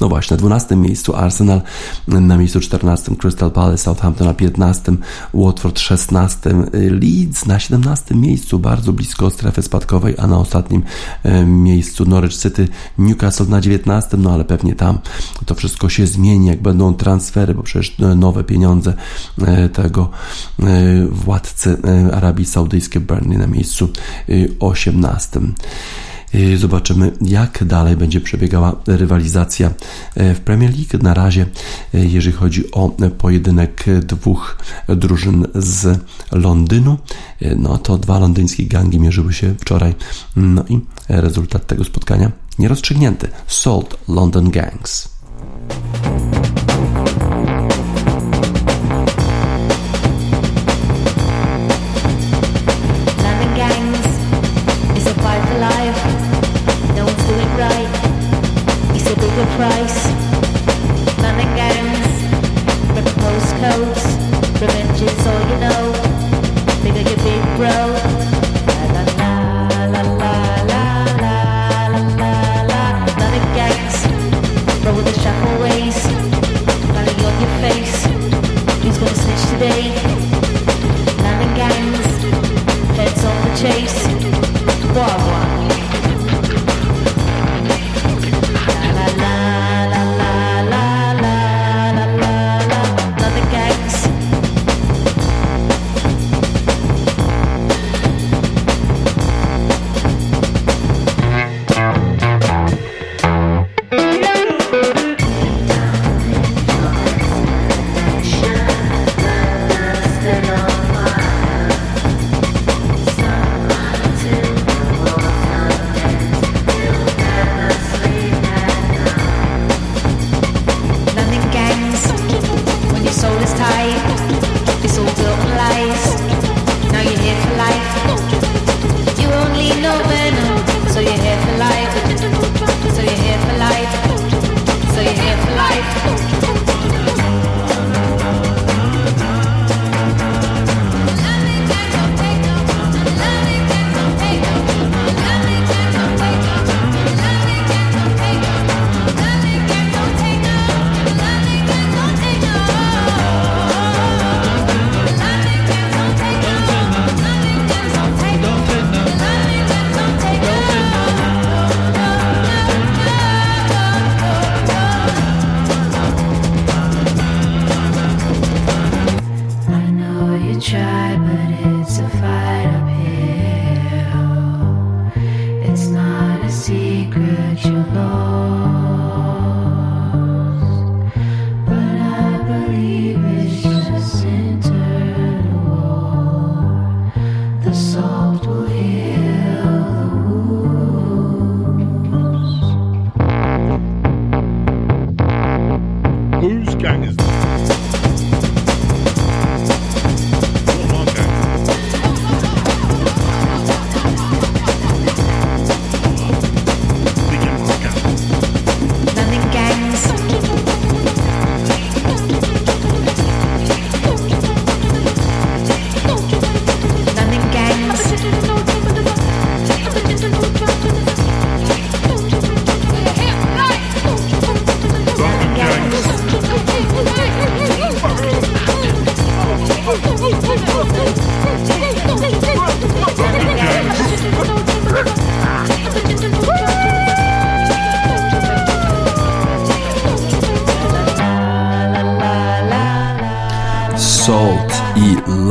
no właśnie, na 12 miejscu Arsenal, na miejscu 14 Crystal Palace, Southampton na 15, Watford 16, Leeds na 17 miejscu, bardzo blisko strefy spadkowej, a na ostatnim e, miejscu Norwich City, Newcastle na 19, no ale pewnie tam to wszystko się zmieni, jak będą transfery, bo przecież e, nowe pieniądze e, tego władcy Arabii Saudyjskiej Burnley na miejscu 18. Zobaczymy, jak dalej będzie przebiegała rywalizacja e, w Premier League. Na razie, e, jeżeli chodzi o pojedynek dwóch drużyn z Londynu, no to dwa londyńskie gangi mierzyły się wczoraj. No i rezultat tego spotkania nierozstrzygnięty. Salt London Gangs.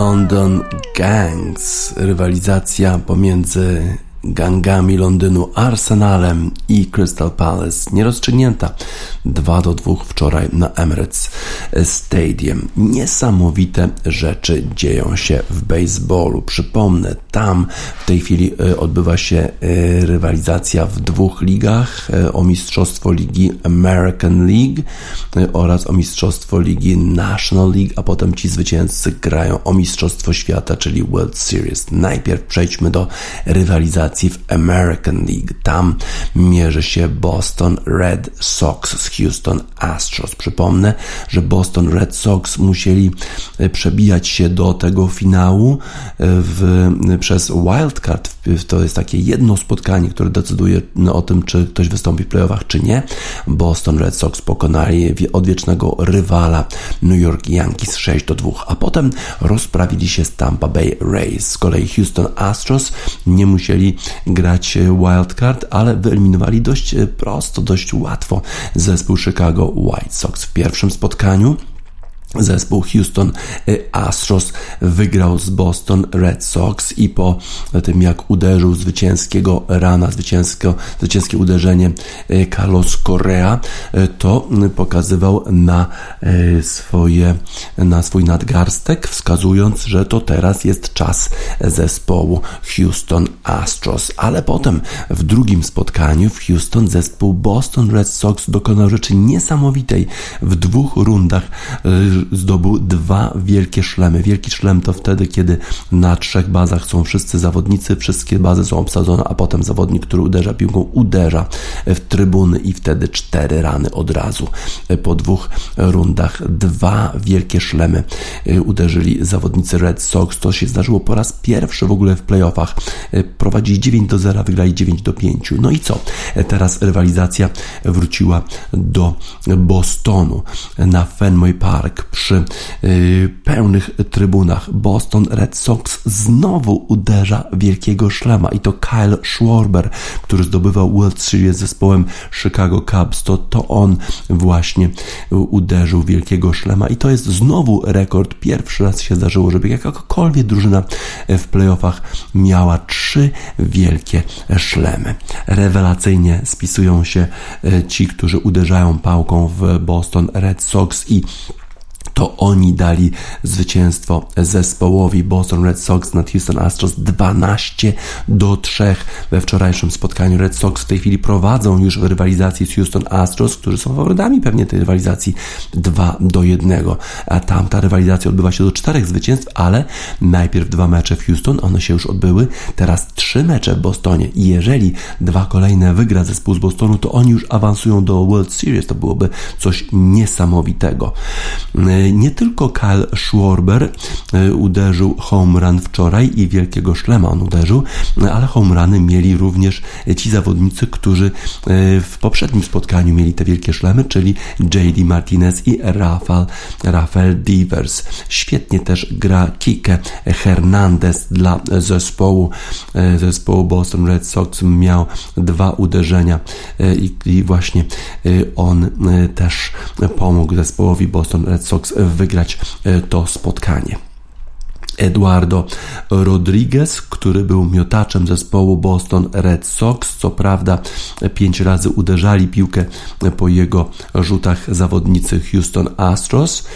London Gangs. Rywalizacja pomiędzy gangami Londynu Arsenalem i Crystal Palace nierozstrzygnięta 2 do 2 wczoraj na Emirates Stadium. Niesamowite rzeczy dzieją się w baseballu. Przypomnę, tam w tej chwili e, odbywa się e, rywalizacja w dwóch ligach e, o mistrzostwo ligi American League oraz o mistrzostwo ligi National League, a potem ci zwycięzcy grają o mistrzostwo świata, czyli World Series. Najpierw przejdźmy do rywalizacji w American League. Tam mierzy się Boston Red Sox z Houston Astros. Przypomnę, że Boston Red Sox musieli przebijać się do tego finału w przez wildcard. To jest takie jedno spotkanie, które decyduje o tym, czy ktoś wystąpi w playoffach, czy nie. Boston Red Sox pokonali odwiecznego rywala New York Yankees 6 do 2, a potem rozprawili się z Tampa Bay Rays. Z kolei Houston Astros nie musieli grać wildcard, ale wyeliminowali dość prosto, dość łatwo zespół Chicago White Sox w pierwszym spotkaniu. Zespół Houston y, Astros wygrał z Boston Red Sox i po tym jak uderzył zwycięskiego rana, zwycięskie, zwycięskie uderzenie y, Carlos Correa, y, to pokazywał na swoje, na swój nadgarstek, wskazując, że to teraz jest czas zespołu Houston Astros. Ale potem w drugim spotkaniu w Houston zespół Boston Red Sox dokonał rzeczy niesamowitej. W dwóch rundach zdobył dwa wielkie szlemy. Wielki szlem to wtedy, kiedy na trzech bazach są wszyscy zawodnicy, wszystkie bazy są obsadzone, a potem zawodnik, który uderza piłką, uderza w trybuny i wtedy cztery rany od razu. Po dwóch rundach dwa wielkie szlemy uderzyli zawodnicy Red Sox. To się zdarzyło po raz pierwszy w ogóle w playoffach. Prowadzili 9 do 0, wygrali 9 do 5. No i co? Teraz rywalizacja wróciła do Bostonu na Fenway Park przy y, pełnych trybunach. Boston Red Sox znowu uderza wielkiego szlama i to Kyle Schwarber, który zdobywał World Series z zespołem Chicago Cubs, to, to on właśnie uderzył wielkiego szlema i to jest znowu rekord. Pierwszy raz się zdarzyło, żeby jakakolwiek drużyna w playoffach miała trzy wielkie szlemy. Rewelacyjnie spisują się y, ci, którzy uderzają pałką w Boston Red Sox i to oni dali zwycięstwo zespołowi. Boston Red Sox nad Houston Astros 12 do 3 we wczorajszym spotkaniu. Red Sox w tej chwili prowadzą już w rywalizacji z Houston Astros, którzy są faworytami pewnie tej rywalizacji 2 do 1, a tamta rywalizacja odbywa się do czterech zwycięstw, ale najpierw dwa mecze w Houston, one się już odbyły, teraz trzy mecze w Bostonie. I jeżeli dwa kolejne wygra zespół z Bostonu, to oni już awansują do World Series, to byłoby coś niesamowitego. Nie tylko Kyle Schwarber e, uderzył home run wczoraj i wielkiego szlema on uderzył, ale home runy mieli również ci zawodnicy, którzy e, w poprzednim spotkaniu mieli te wielkie szlemy, czyli JD Martinez i Rafael, Rafael Devers. Świetnie też gra Kike Hernandez dla zespołu, e, zespołu Boston Red Sox. Miał dwa uderzenia i, i właśnie on też pomógł zespołowi Boston Red Sox wygrać e, to spotkanie. Eduardo Rodriguez, który był miotaczem zespołu Boston Red Sox. Co prawda, pięć razy uderzali piłkę po jego rzutach zawodnicy Houston Astros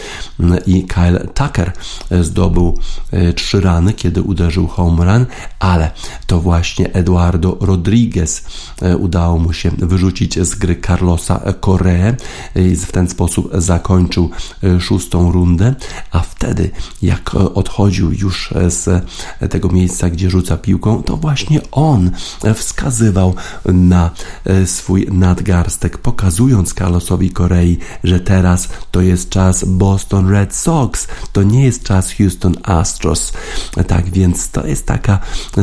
i Kyle Tucker zdobył e, trzy rany, kiedy uderzył home run, ale to właśnie Eduardo Rodriguez e, udało mu się wyrzucić z gry Carlosa Correa i w ten sposób zakończył e, szóstą rundę, a wtedy jak odchodził już z tego miejsca, gdzie rzuca piłką, to właśnie on wskazywał na e, swój nadgarstek, pokazując Carlosowi Korei, że teraz to jest czas Boston Red Sox, to nie jest czas Houston Astros. Tak więc to jest taka,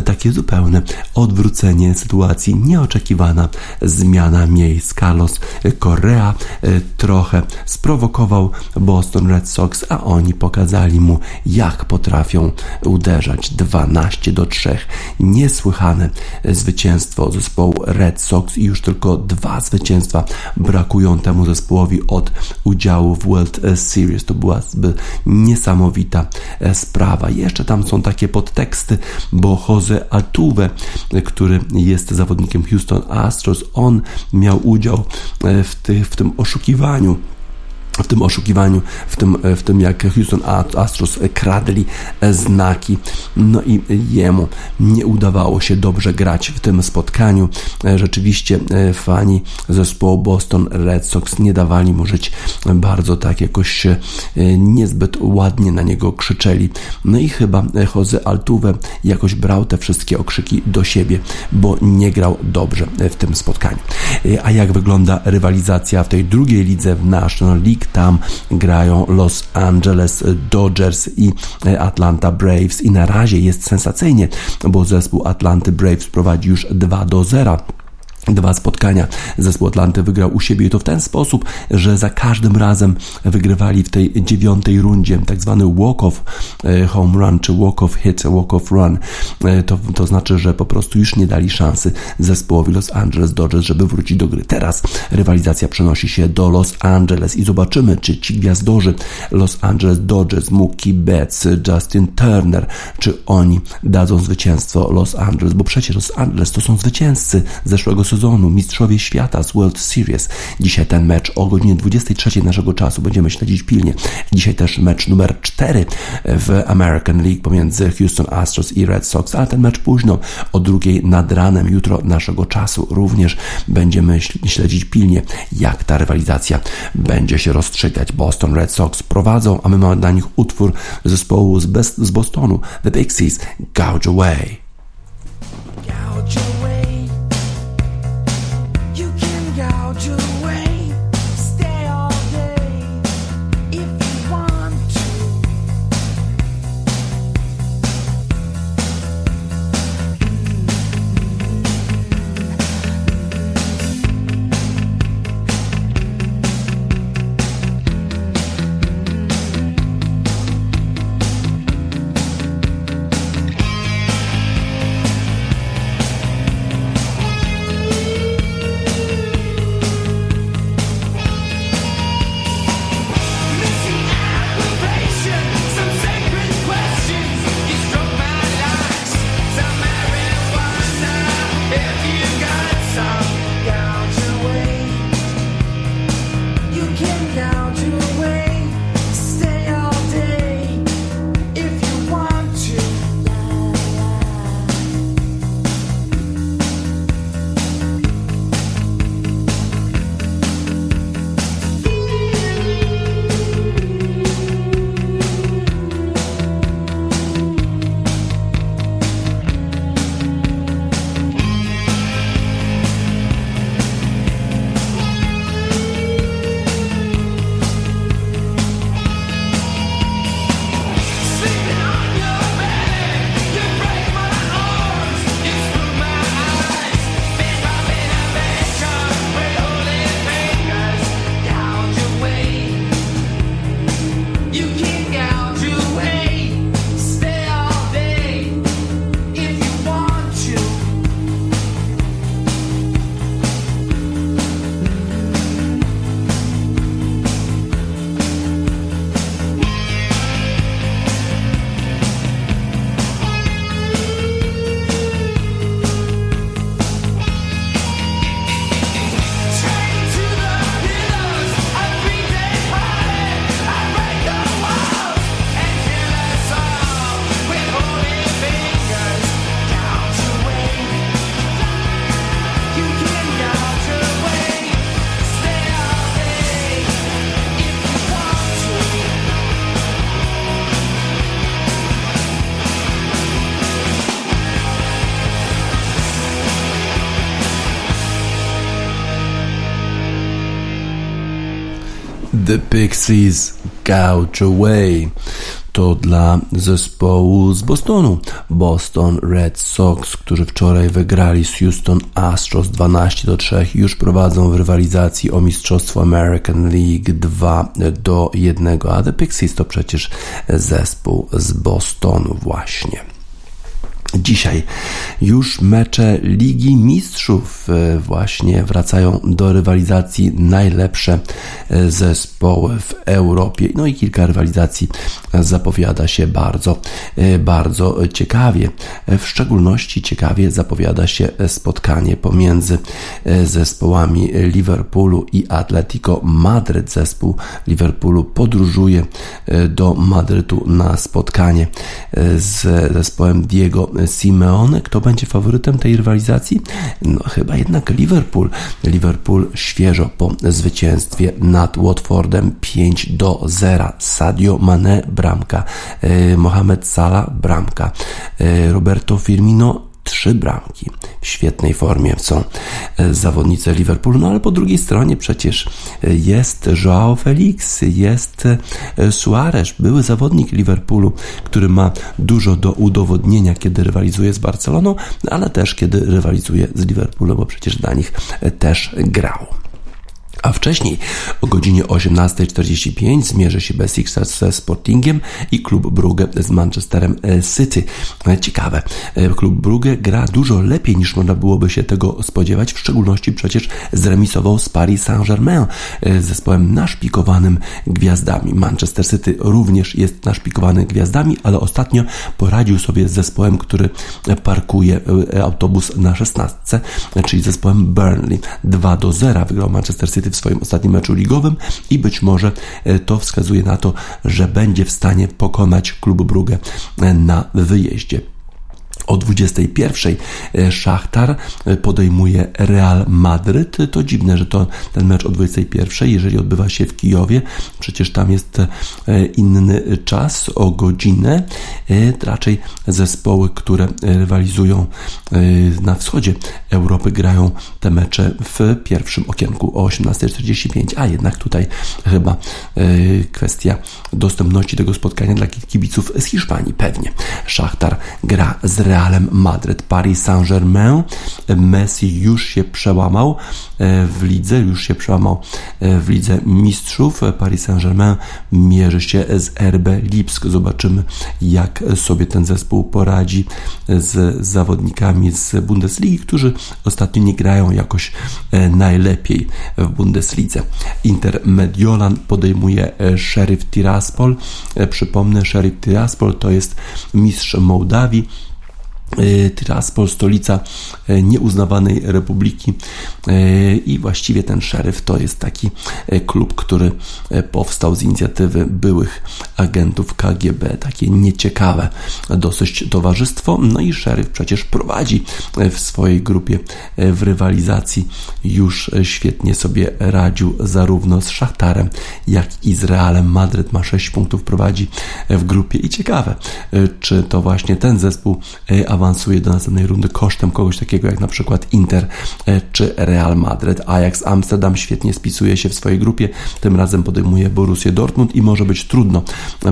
takie zupełne odwrócenie sytuacji, nieoczekiwana zmiana miejsc. Carlos Correa e, trochę sprowokował Boston Red Sox, a oni pokazali mu, jak potrafią potrafią uderzać 12 do 3. Niesłychane zwycięstwo zespołu Red Sox i już tylko dwa zwycięstwa brakują temu zespołowi od udziału w World Series. To była niesamowita sprawa. Jeszcze tam są takie podteksty, bo Jose Altuve, który jest zawodnikiem Houston Astros, on miał udział w, ty, w tym oszukiwaniu w tym oszukiwaniu, w tym, w tym jak Houston Astros kradli znaki. No i jemu nie udawało się dobrze grać w tym spotkaniu. Rzeczywiście fani zespołu Boston Red Sox nie dawali mu żyć bardzo tak jakoś niezbyt ładnie na niego krzyczeli. No i chyba Jose Altuve jakoś brał te wszystkie okrzyki do siebie, bo nie grał dobrze w tym spotkaniu. A jak wygląda rywalizacja w tej drugiej lidze w National League? Tam grają Los Angeles Dodgers i Atlanta Braves i na razie jest sensacyjnie, bo zespół Atlanty Braves prowadzi już 2 do 0. Dwa spotkania zespół Atlanty wygrał u siebie i to w ten sposób, że za każdym razem wygrywali w tej dziewiątej rundzie tak zwany walk-off e, home run, czy walk-off hit, walk-off run. E, to, to znaczy, że po prostu już nie dali szansy zespołowi Los Angeles Dodgers, żeby wrócić do gry. Teraz rywalizacja przenosi się do Los Angeles i zobaczymy, czy ci gwiazdorzy Los Angeles Dodgers, Mookie Betts, Justin Turner, czy oni dadzą zwycięstwo Los Angeles, bo przecież Los Angeles to są zwycięzcy zeszłego sezonu sezonu, Mistrzowie Świata z World Series. Dzisiaj ten mecz o godzinie 23 naszego czasu będziemy śledzić pilnie. Dzisiaj też mecz numer 4 w American League pomiędzy Houston Astros i Red Sox, ale ten mecz późno, o drugiej nad ranem, jutro naszego czasu również będziemy śledzić pilnie, jak ta rywalizacja będzie się rozstrzygać. Boston Red Sox prowadzą, a my mamy dla nich utwór zespołu z, z Bostonu, The Pixies, Gouge Away. Gouge away. you. The Pixies Gouge Away. to dla zespołu z Bostonu. Boston Red Sox, którzy wczoraj wygrali z Houston Astros 12 do 3, już prowadzą w rywalizacji o Mistrzostwo American League 2 do 1, a The Pixies to przecież zespół z Bostonu właśnie. Dzisiaj już mecze Ligi Mistrzów e, właśnie wracają do rywalizacji najlepsze e, zespoły w Europie. No i kilka rywalizacji zapowiada się bardzo, e, bardzo ciekawie. W szczególności ciekawie zapowiada się spotkanie pomiędzy zespołami Liverpoolu i Atletico Madryt. Zespół Liverpoolu podróżuje do Madrytu na spotkanie z zespołem Diego Simeone. Kto będzie faworytem tej rywalizacji? No chyba jednak Liverpool. Liverpool świeżo po zwycięstwie nad Watfordem 5 do 0. Sadio Mane bramka, e, Mohamed Salah bramka, e, Roberto Firmino trzy bramki. W świetnej formie są e, zawodnicy Liverpoolu, no ale po drugiej stronie przecież e, jest Joao Felix, jest e, Suarez, były zawodnik Liverpoolu, który ma dużo do udowodnienia, kiedy rywalizuje z Barceloną, ale też kiedy rywalizuje z Liverpoolem, bo przecież dla nich też grał. A wcześniej o godzinie 18.45 zmierzy się Besiktas ze Sportingiem i klub Brugge z Manchesterem e, City. E, ciekawe, e, klub Brugge gra dużo lepiej niż można byłoby się tego spodziewać, w szczególności przecież zremisował z Paris Saint-Germain, zespołem naszpikowanym gwiazdami. Manchester City również jest naszpikowany gwiazdami, ale ostatnio poradził sobie z zespołem, który parkuje autobus na 16, czyli zespołem Burnley. 2 do 0 wygrał Manchester City w swoim ostatnim meczu ligowym i być może e, to wskazuje na to, że będzie w stanie pokonać klub Brugge na wyjeździe. O 21 e, Szachtar e, podejmuje Real Madryt. To dziwne, że to ten mecz o 21, jeżeli odbywa się w Kijowie, przecież tam jest e, inny czas o godzinę. Raczej zespoły, które rywalizują na wschodzie Europy, grają te mecze w pierwszym okienku o 18.45, a jednak tutaj chyba kwestia dostępności tego spotkania dla kibiców z Hiszpanii. Pewnie Szachtar gra z Real Realem Madryt. Paris Saint-Germain. Messi już się przełamał e, w lidze, już się przełamał e, w lidze mistrzów. Paris Saint-Germain mierzy się z RB Lipsk. Zobaczymy, jak sobie ten zespół poradzi z zawodnikami z Bundesligi, którzy ostatnio nie grają jakoś e, najlepiej w Bundeslidze. Inter Mediolan podejmuje Sheriff Tiraspol. Przypomnę, Sheriff Tiraspol to jest mistrz Mołdawii Tiraspol, stolica e, nieuznawanej republiki. E, i właściwie ten szeryf to jest taki klub, który powstał z inicjatywy byłych agentów KGB, takie nieciekawe dosyć towarzystwo, no i szeryf przecież prowadzi w swojej grupie w rywalizacji. Już świetnie sobie radził zarówno z Szachtarem, jak i z Realem. Madryt ma 6 punktów prowadzi w grupie. I ciekawe, czy to właśnie ten zespół awansuje do następnej rundy kosztem kogoś takiego jak na przykład Inter e, czy Real Madrid. Ajax Amsterdam świetnie spisuje się w swojej grupie, tym razem podejmuje Borussię Dortmund i może być trudno,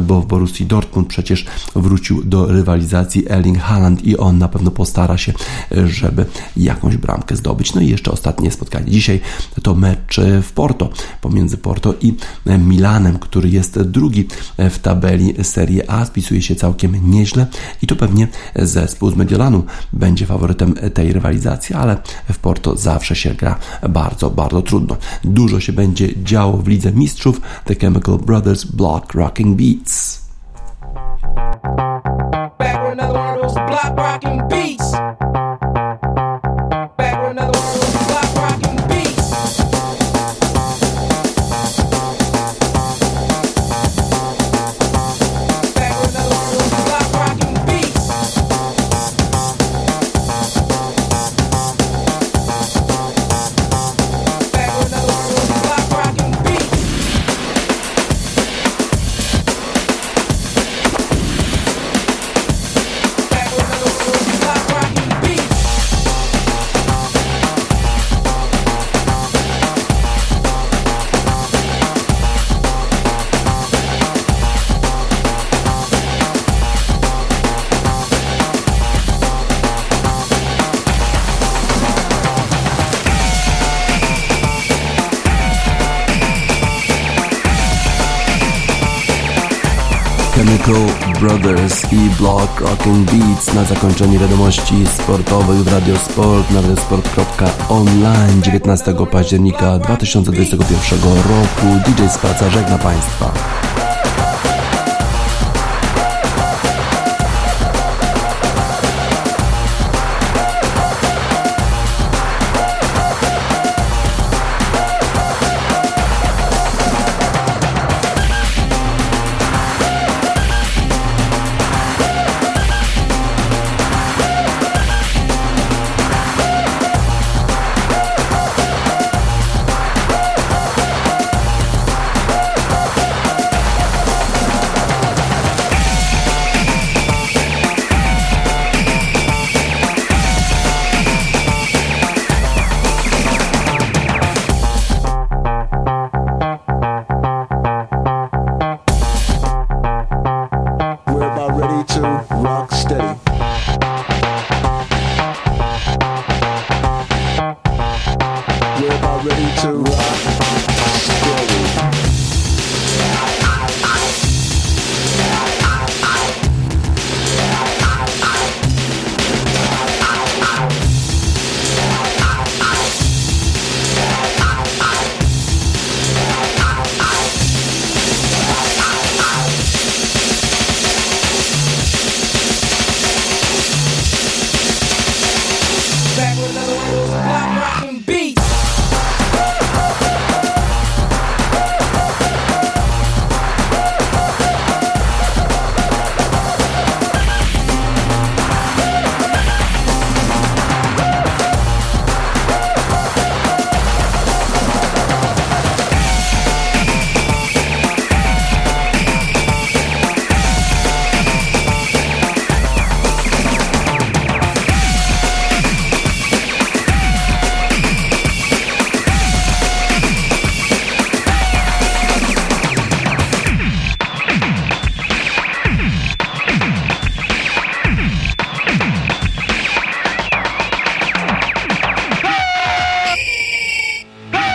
bo w Borussii Dortmund przecież wrócił do rywalizacji Erling Haaland i on na pewno postara się, e, żeby jakąś bramkę zdobyć. No i jeszcze ostatnie spotkanie. Dzisiaj to mecz e, w Porto, pomiędzy Porto i Milanem, który jest drugi w tabeli Serie A, spisuje się całkiem nieźle i to pewnie zespół z Mediolanu będzie faworytem tej rywalizacji, ale w Porto zawsze się gra bardzo, bardzo trudno. Dużo się będzie działo w Lidze Mistrzów The Chemical Brothers Block Rocking Beats. Back Chemical Brothers i Block Rockin' Beats na zakończenie wiadomości sportowych w Radiosport na radiosport.online 19 października 2021 roku. DJ Spaca żegna Państwa.